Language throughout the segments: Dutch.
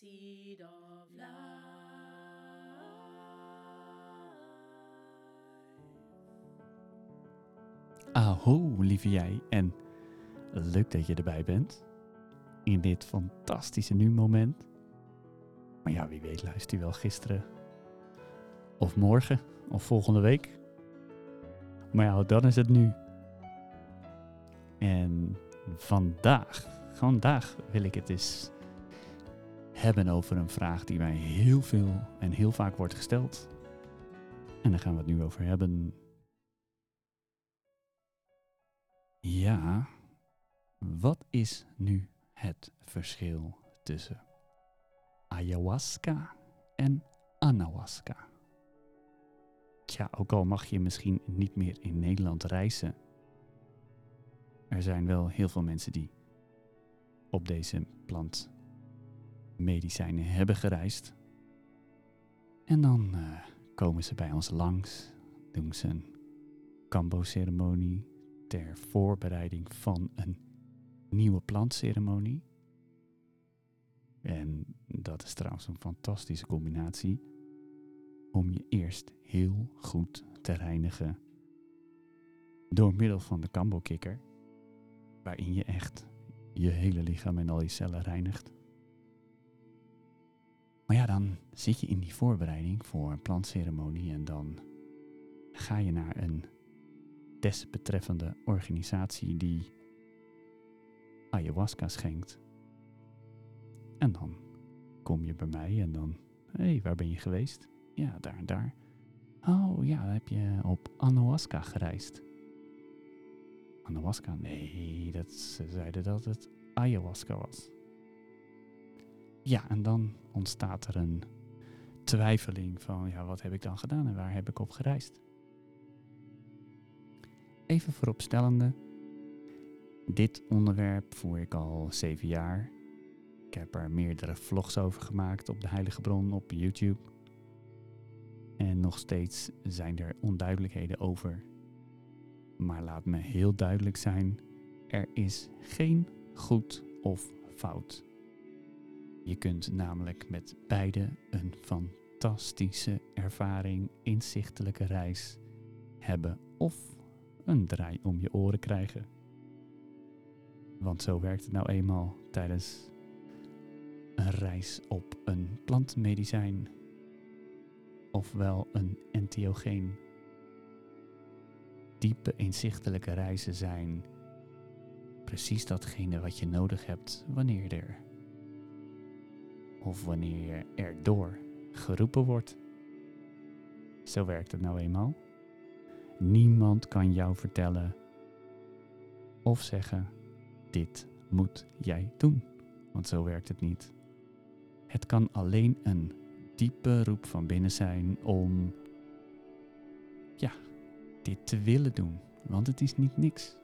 Seed of life. Aho, lieve jij. En leuk dat je erbij bent. In dit fantastische nu-moment. Maar ja, wie weet luister je wel gisteren. Of morgen. Of volgende week. Maar ja, dan is het nu. En vandaag, vandaag wil ik het eens hebben over een vraag die mij heel veel en heel vaak wordt gesteld. En daar gaan we het nu over hebben. Ja, wat is nu het verschil tussen ayahuasca en anahuasca? Tja, ook al mag je misschien niet meer in Nederland reizen, er zijn wel heel veel mensen die op deze plant medicijnen hebben gereisd. En dan uh, komen ze bij ons langs, doen ze een kambo-ceremonie ter voorbereiding van een nieuwe plantceremonie. En dat is trouwens een fantastische combinatie om je eerst heel goed te reinigen door middel van de kambo-kikker, waarin je echt je hele lichaam en al je cellen reinigt. Maar ja, dan zit je in die voorbereiding voor een plantceremonie en dan ga je naar een desbetreffende organisatie die ayahuasca schenkt. En dan kom je bij mij en dan, hé, hey, waar ben je geweest? Ja, daar en daar. Oh ja, heb je op ayahuasca gereisd. Ayahuasca? Nee, dat, ze zeiden dat het ayahuasca was. Ja, en dan ontstaat er een twijfeling van, ja, wat heb ik dan gedaan en waar heb ik op gereisd? Even vooropstellende, dit onderwerp voer ik al zeven jaar. Ik heb er meerdere vlogs over gemaakt op de Heilige Bron op YouTube. En nog steeds zijn er onduidelijkheden over. Maar laat me heel duidelijk zijn: er is geen goed of fout. Je kunt namelijk met beide een fantastische ervaring, inzichtelijke reis hebben of een draai om je oren krijgen. Want zo werkt het nou eenmaal tijdens een reis op een plantmedicijn, ofwel een entheogeen. Diepe inzichtelijke reizen zijn precies datgene wat je nodig hebt wanneer er of wanneer je erdoor geroepen wordt. Zo werkt het nou eenmaal. Niemand kan jou vertellen of zeggen: dit moet jij doen, want zo werkt het niet. Het kan alleen een diepe roep van binnen zijn om, ja, dit te willen doen, want het is niet niks.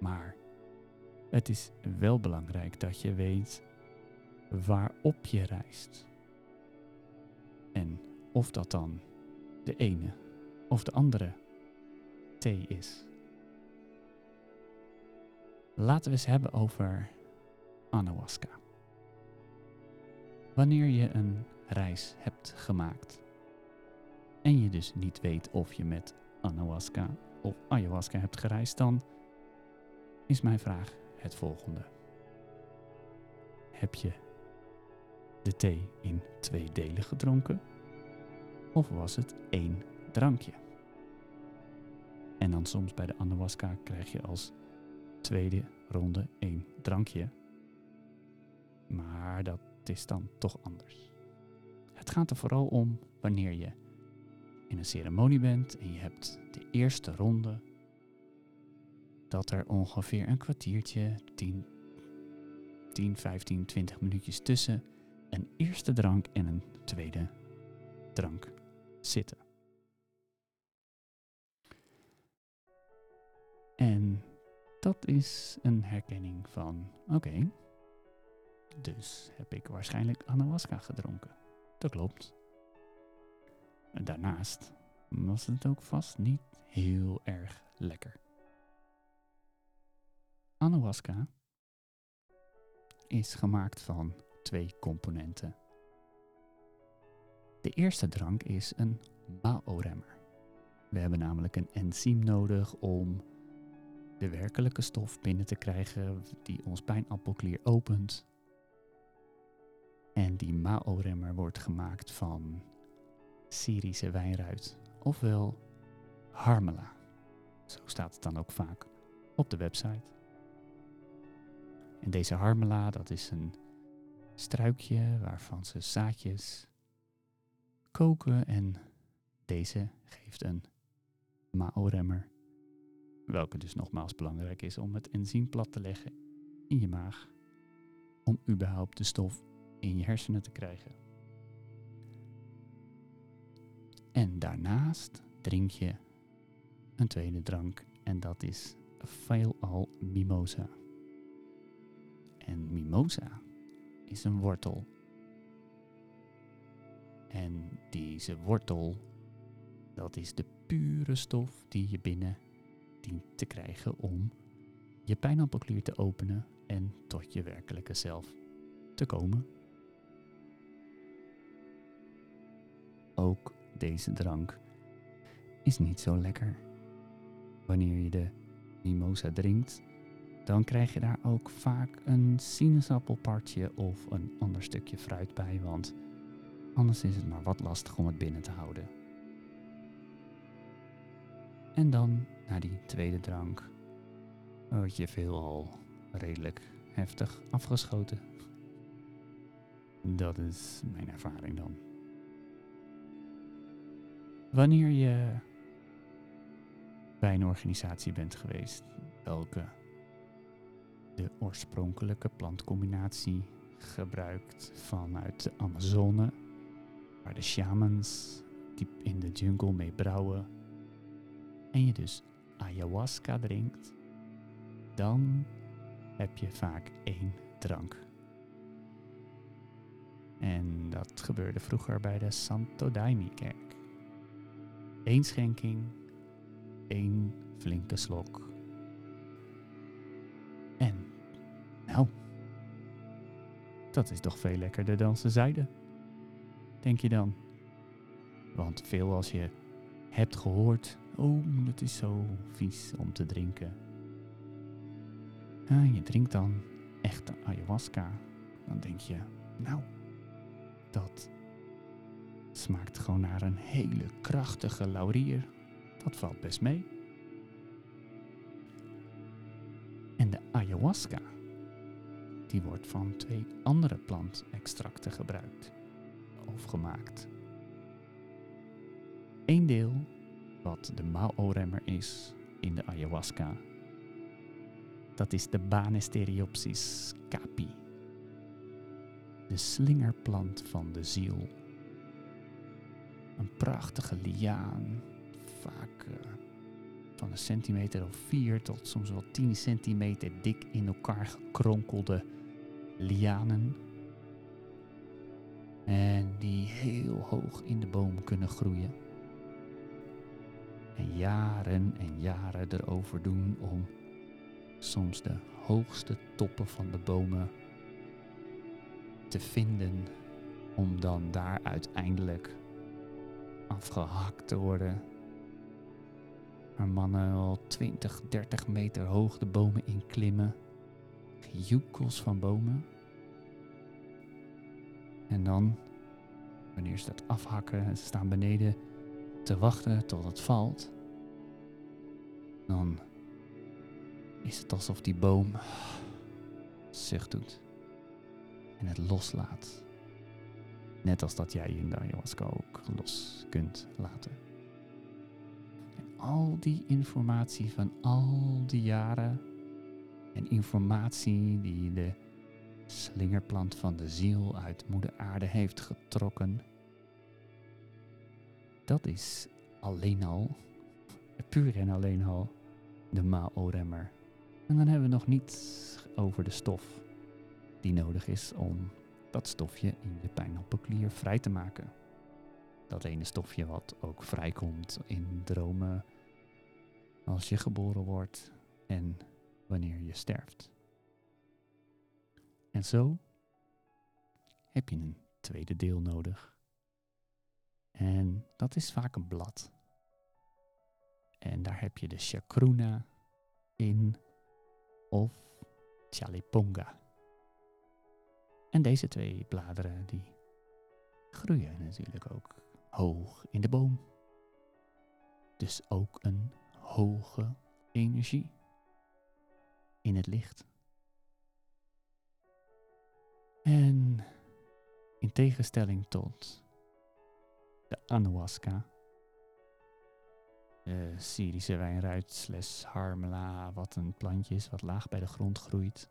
Maar het is wel belangrijk dat je weet waarop je reist. En of dat dan de ene of de andere T is. Laten we eens hebben over ayahuasca. Wanneer je een reis hebt gemaakt en je dus niet weet of je met ayahuasca of ayahuasca hebt gereisd, dan is mijn vraag het volgende. Heb je de thee in twee delen gedronken? Of was het één drankje? En dan soms bij de ayahuasca krijg je als tweede ronde één drankje. Maar dat is dan toch anders. Het gaat er vooral om wanneer je in een ceremonie bent en je hebt de eerste ronde, dat er ongeveer een kwartiertje, 10, 10 15, 20 minuutjes tussen een eerste drank en een tweede drank zitten. En dat is een herkenning van, oké, dus heb ik waarschijnlijk ayahuasca gedronken. Dat klopt. Daarnaast was het ook vast niet heel erg lekker. Ayahuasca is gemaakt van twee componenten. De eerste drank is een MAO-remmer. We hebben namelijk een enzym nodig om de werkelijke stof binnen te krijgen die ons pijnappelklier opent. En die MAO-remmer wordt gemaakt van Syrische wijnruit, ofwel Harmela. Zo staat het dan ook vaak op de website. En deze harmela, dat is een struikje waarvan ze zaadjes koken en deze geeft een MAO-remmer. Welke dus nogmaals belangrijk is om het enzym plat te leggen in je maag. Om überhaupt de stof in je hersenen te krijgen. En daarnaast drink je een tweede drank en dat is veelal mimosa. En mimosa is een wortel. En deze wortel, dat is de pure stof die je binnen dient te krijgen om je pijnappelklier te openen en tot je werkelijke zelf te komen. Ook deze drank is niet zo lekker. Wanneer je de mimosa drinkt, dan krijg je daar ook vaak een sinaasappelpartje of een ander stukje fruit bij, want anders is het maar wat lastig om het binnen te houden. En dan, na die tweede drank, word je veelal redelijk heftig afgeschoten. Dat is mijn ervaring dan. Wanneer je bij een organisatie bent geweest, welke de oorspronkelijke plantcombinatie gebruikt vanuit de Amazone, waar de shamans diep in de jungle mee brouwen, en je dus ayahuasca drinkt, dan heb je vaak één drank. En dat gebeurde vroeger bij de Santo Daime-kerk. Eén schenking, één flinke slok. En, nou, dat is toch veel lekkerder dan ze zeiden, denk je dan. Want veel als je hebt gehoord, oh, het is zo vies om te drinken. En je drinkt dan echte ayahuasca, dan denk je, nou, dat smaakt gewoon naar een hele krachtige laurier. Dat valt best mee. Ayahuasca, die wordt van twee andere plantextracten gebruikt of gemaakt. Eén deel, wat de Mao-remmer is in de ayahuasca, dat is de Banisteriopsis capi, de slingerplant van de ziel. Een prachtige liaan, vaak uh, van een centimeter of vier tot soms wel 10 centimeter dik in elkaar gekronkelde lianen. En die heel hoog in de boom kunnen groeien. En jaren en jaren erover doen om soms de hoogste toppen van de bomen te vinden. Om dan daar uiteindelijk afgehakt te worden. Waar mannen al 20, 30 meter hoog de bomen inklimmen. Joekels van bomen. En dan, wanneer ze dat afhakken en ze staan beneden te wachten tot het valt, dan is het alsof die boom zucht doet en het loslaat. Net als dat jij in de ayahuasca ook los kunt laten. Al die informatie van al die jaren en informatie die de slingerplant van de ziel uit moeder aarde heeft getrokken, dat is alleen al, puur en alleen al, de Mao-remmer. En dan hebben we nog niet over de stof die nodig is om dat stofje in je pijnappelklier vrij te maken. Dat ene stofje wat ook vrijkomt in dromen als je geboren wordt en wanneer je sterft. En zo heb je een tweede deel nodig. En dat is vaak een blad. En daar heb je de chacruna in of chaliponga. En deze twee bladeren die groeien natuurlijk ook hoog in de boom. Dus ook een hoge energie in het licht. En in tegenstelling tot de ayahuasca, de Syrische wijnruit slash harmela, wat een plantje is wat laag bij de grond groeit,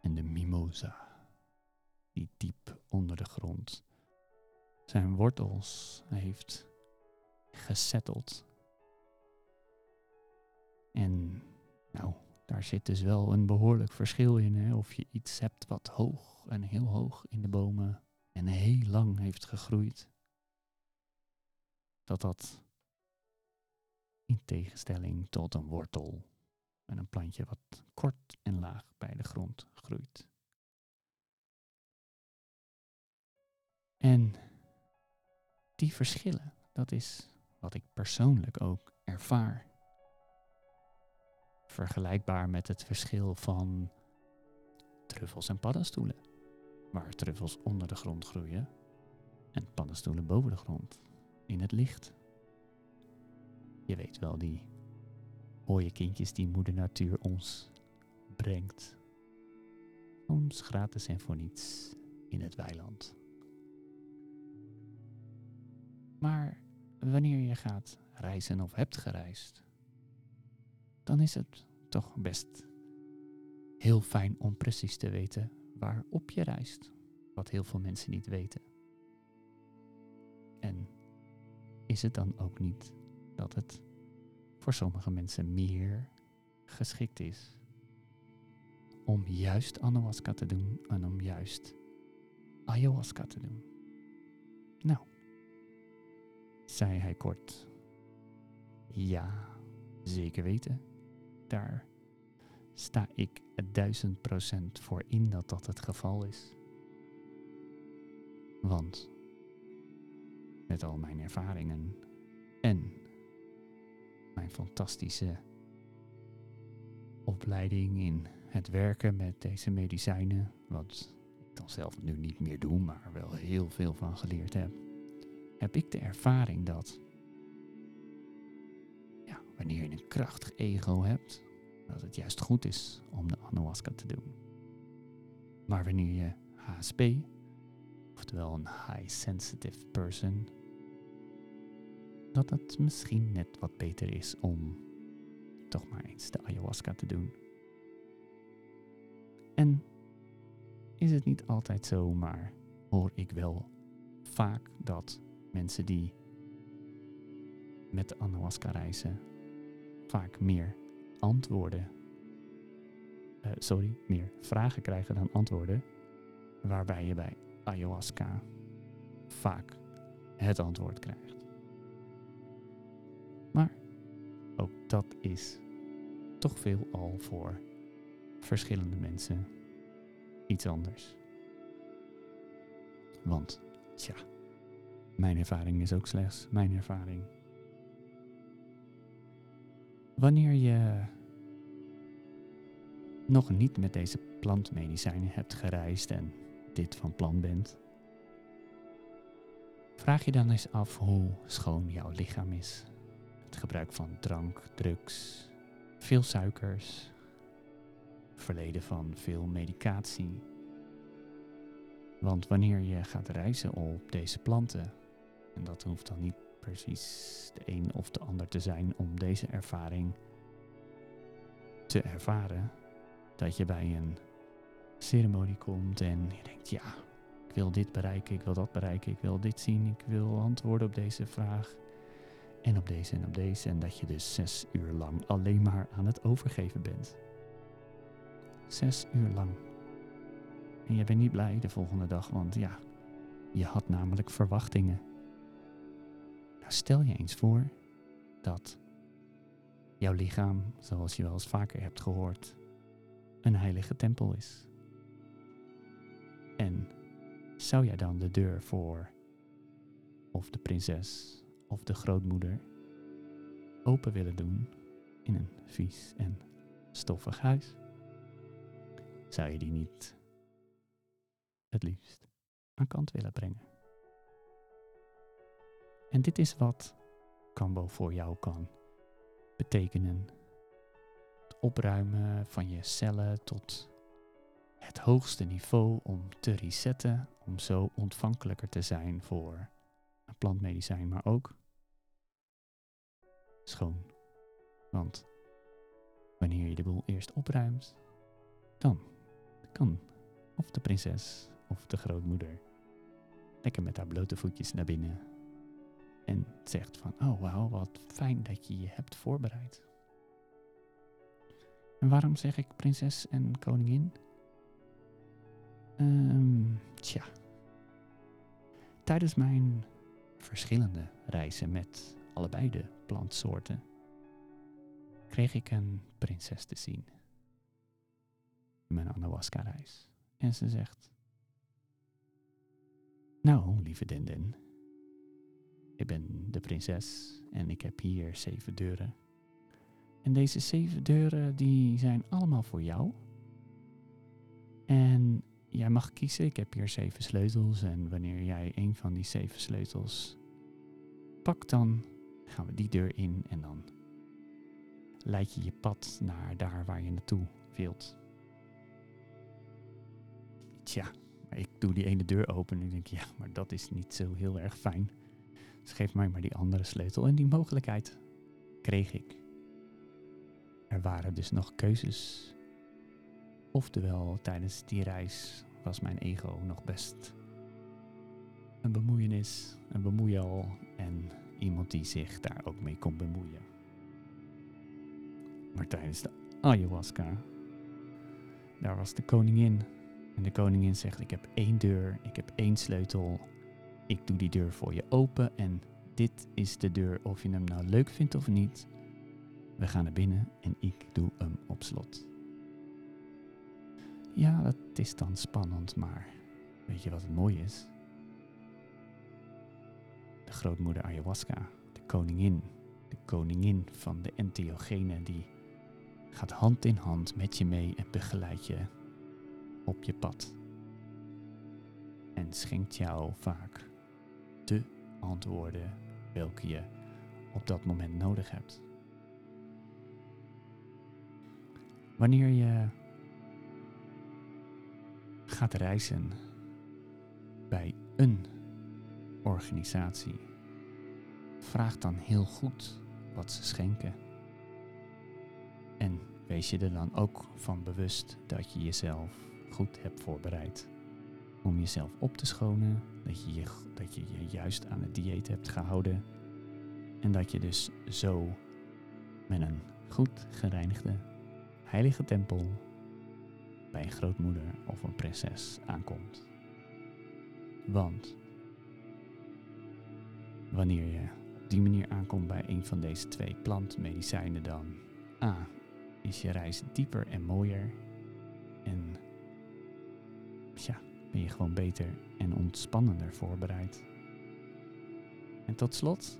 en de mimosa, die diep onder de grond zijn wortels heeft gesetteld. En nou, daar zit dus wel een behoorlijk verschil in. Hè? Of je iets hebt wat hoog en heel hoog in de bomen en heel lang heeft gegroeid. Dat dat in tegenstelling tot een wortel en een plantje wat kort en laag bij de grond groeit. En die verschillen, dat is wat ik persoonlijk ook ervaar. Vergelijkbaar met het verschil van truffels en paddenstoelen, waar truffels onder de grond groeien en paddenstoelen boven de grond, in het licht. Je weet wel, die mooie kindjes die moeder natuur ons brengt. Soms gratis en voor niets in het weiland. Maar wanneer je gaat reizen of hebt gereisd, dan is het toch best heel fijn om precies te weten waarop je reist. Wat heel veel mensen niet weten. En is het dan ook niet dat het voor sommige mensen meer geschikt is om juist ayahuasca te doen en om juist ayahuasca te doen? Nou, zei hij kort. Ja, zeker weten. Daar sta ik duizend procent voor in dat dat het geval is. Want met al mijn ervaringen en mijn fantastische opleiding in het werken met deze medicijnen, wat ik dan zelf nu niet meer doe, maar wel heel veel van geleerd heb heb ik de ervaring dat wanneer je een krachtig ego hebt, dat het juist goed is om de ayahuasca te doen. Maar wanneer je HSP, oftewel een high sensitive person, dat het misschien net wat beter is om toch maar eens de ayahuasca te doen. En is het niet altijd zo, maar hoor ik wel vaak dat mensen die met de ayahuasca reizen vaak meer antwoorden, uh, sorry, meer vragen krijgen dan antwoorden, waarbij je bij ayahuasca vaak het antwoord krijgt. Maar ook dat is toch veel al voor verschillende mensen iets anders. Want, tja, mijn ervaring is ook slechts mijn ervaring. Wanneer je nog niet met deze plantmedicijnen hebt gereisd en dit van plan bent, vraag je dan eens af hoe schoon jouw lichaam is. Het gebruik van drank, drugs, veel suikers, verleden van veel medicatie. Want wanneer je gaat reizen op deze planten, en dat hoeft dan niet precies de een of de ander te zijn om deze ervaring te ervaren. Dat je bij een ceremonie komt en je denkt, ja, ik wil dit bereiken, ik wil dat bereiken, ik wil dit zien, ik wil antwoorden op deze vraag. En op deze en op deze. En dat je dus zes uur lang alleen maar aan het overgeven bent. Zes uur lang. En je bent niet blij de volgende dag, want ja, je had namelijk verwachtingen. Stel je eens voor dat jouw lichaam, zoals je wel eens vaker hebt gehoord, een heilige tempel is. En zou jij dan de deur voor of de prinses of de grootmoeder open willen doen in een vies en stoffig huis? Zou je die niet het liefst aan kant willen brengen? En dit is wat Kambo voor jou kan betekenen. Het opruimen van je cellen tot het hoogste niveau om te resetten, om zo ontvankelijker te zijn voor een plantmedicijn, maar ook schoon. Want wanneer je de boel eerst opruimt, dan kan of de prinses of de grootmoeder lekker met haar blote voetjes naar binnen en zegt van, oh wauw, wat fijn dat je je hebt voorbereid. En waarom zeg ik prinses en koningin? Um, tja. Tijdens mijn verschillende reizen met allebei de plantsoorten kreeg ik een prinses te zien. Mijn ayahuasca-reis. En ze zegt: Nou, lieve Denden, ik ben de prinses en ik heb hier zeven deuren. En deze zeven deuren die zijn allemaal voor jou. En jij mag kiezen. Ik heb hier zeven sleutels. En wanneer jij een van die zeven sleutels pakt, dan gaan we die deur in. En dan leid je je pad naar daar waar je naartoe wilt. Tja, ik doe die ene deur open en ik denk, ja, maar dat is niet zo heel erg fijn. Dus geef mij maar die andere sleutel. En die mogelijkheid kreeg ik. Er waren dus nog keuzes Oftewel, tijdens die reis was mijn ego nog best een bemoeienis, een bemoeial en iemand die zich daar ook mee kon bemoeien. Maar tijdens de ayahuasca, daar was de koningin. En de koningin zegt: Ik heb één deur, ik heb één sleutel. Ik doe die deur voor je open en dit is de deur of je hem nou leuk vindt of niet. We gaan naar binnen en ik doe hem op slot. Ja, dat is dan spannend, maar weet je wat het mooie is? De grootmoeder ayahuasca, de koningin, de koningin van de entheogenen, die gaat hand in hand met je mee en begeleidt je op je pad. En schenkt jou vaak antwoorden welke je op dat moment nodig hebt. Wanneer je gaat reizen bij een organisatie, vraag dan heel goed wat ze schenken. En wees je er dan ook van bewust dat je jezelf goed hebt voorbereid om jezelf op te schonen, dat je je, dat je je juist aan het dieet hebt gehouden en dat je dus zo met een goed gereinigde heilige tempel bij een grootmoeder of een prinses aankomt. Want wanneer je op die manier aankomt bij een van deze twee plantmedicijnen, dan A. is je reis dieper en mooier. En je gewoon beter en ontspannender voorbereid. En tot slot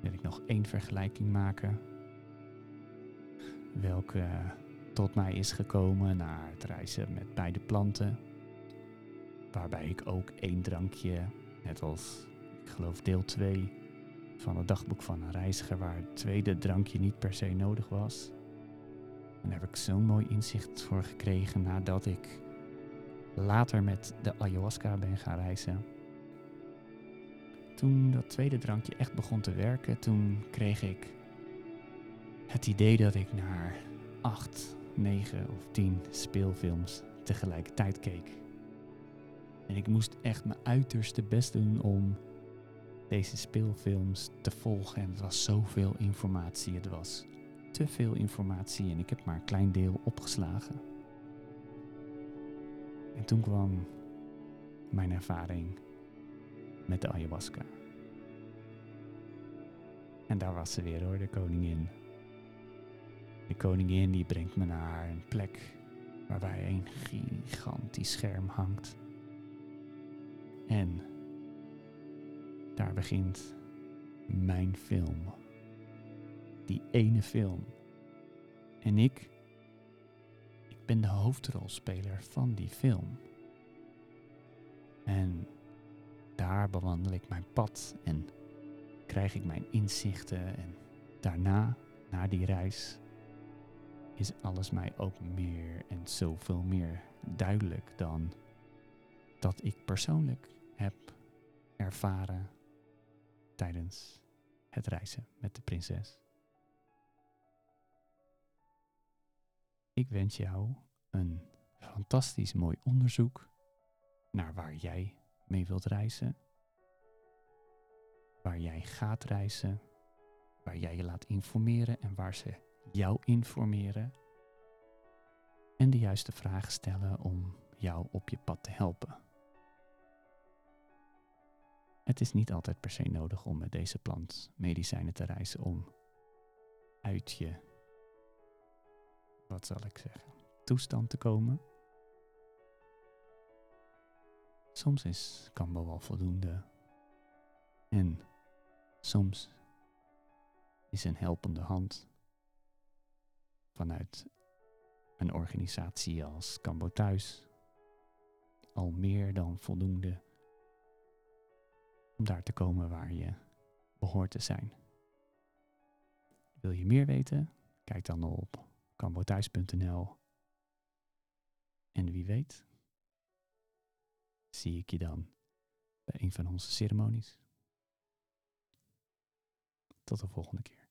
wil ik nog één vergelijking maken. Welke tot mij is gekomen na het reizen met beide planten. Waarbij ik ook één drankje, net als ik geloof deel 2 van het dagboek van een reiziger, waar het tweede drankje niet per se nodig was. En daar heb ik zo'n mooi inzicht voor gekregen nadat ik later met de ayahuasca ben gaan reizen. Toen dat tweede drankje echt begon te werken, toen kreeg ik het idee dat ik naar acht negen of tien speelfilms tegelijkertijd keek. En ik moest echt mijn uiterste best doen om deze speelfilms te volgen. En het was zoveel informatie. Het was te veel informatie en ik heb maar een klein deel opgeslagen. En toen kwam mijn ervaring met de ayahuasca. En daar was ze weer hoor, de koningin. De koningin die brengt me naar een plek waarbij een gigantisch scherm hangt. En daar begint mijn film. Die ene film. En ik, ben de hoofdrolspeler van die film. En daar bewandel ik mijn pad en krijg ik mijn inzichten. En daarna, na die reis, is alles mij ook meer en zoveel meer duidelijk dan dat ik persoonlijk heb ervaren tijdens het reizen met de prinses. Ik wens jou een fantastisch mooi onderzoek naar waar jij mee wilt reizen, waar jij gaat reizen, waar jij je laat informeren en waar ze jou informeren en de juiste vragen stellen om jou op je pad te helpen. Het is niet altijd per se nodig om met deze plant medicijnen te reizen om uit je, wat zal ik zeggen, toestand te komen. Soms is Kambo wel voldoende. En soms is een helpende hand vanuit een organisatie als Cambo Thuis al meer dan voldoende om daar te komen waar je behoort te zijn. Wil je meer weten? Kijk dan op cambothuis.nl. En wie weet, zie ik je dan bij een van onze ceremonies. Tot de volgende keer.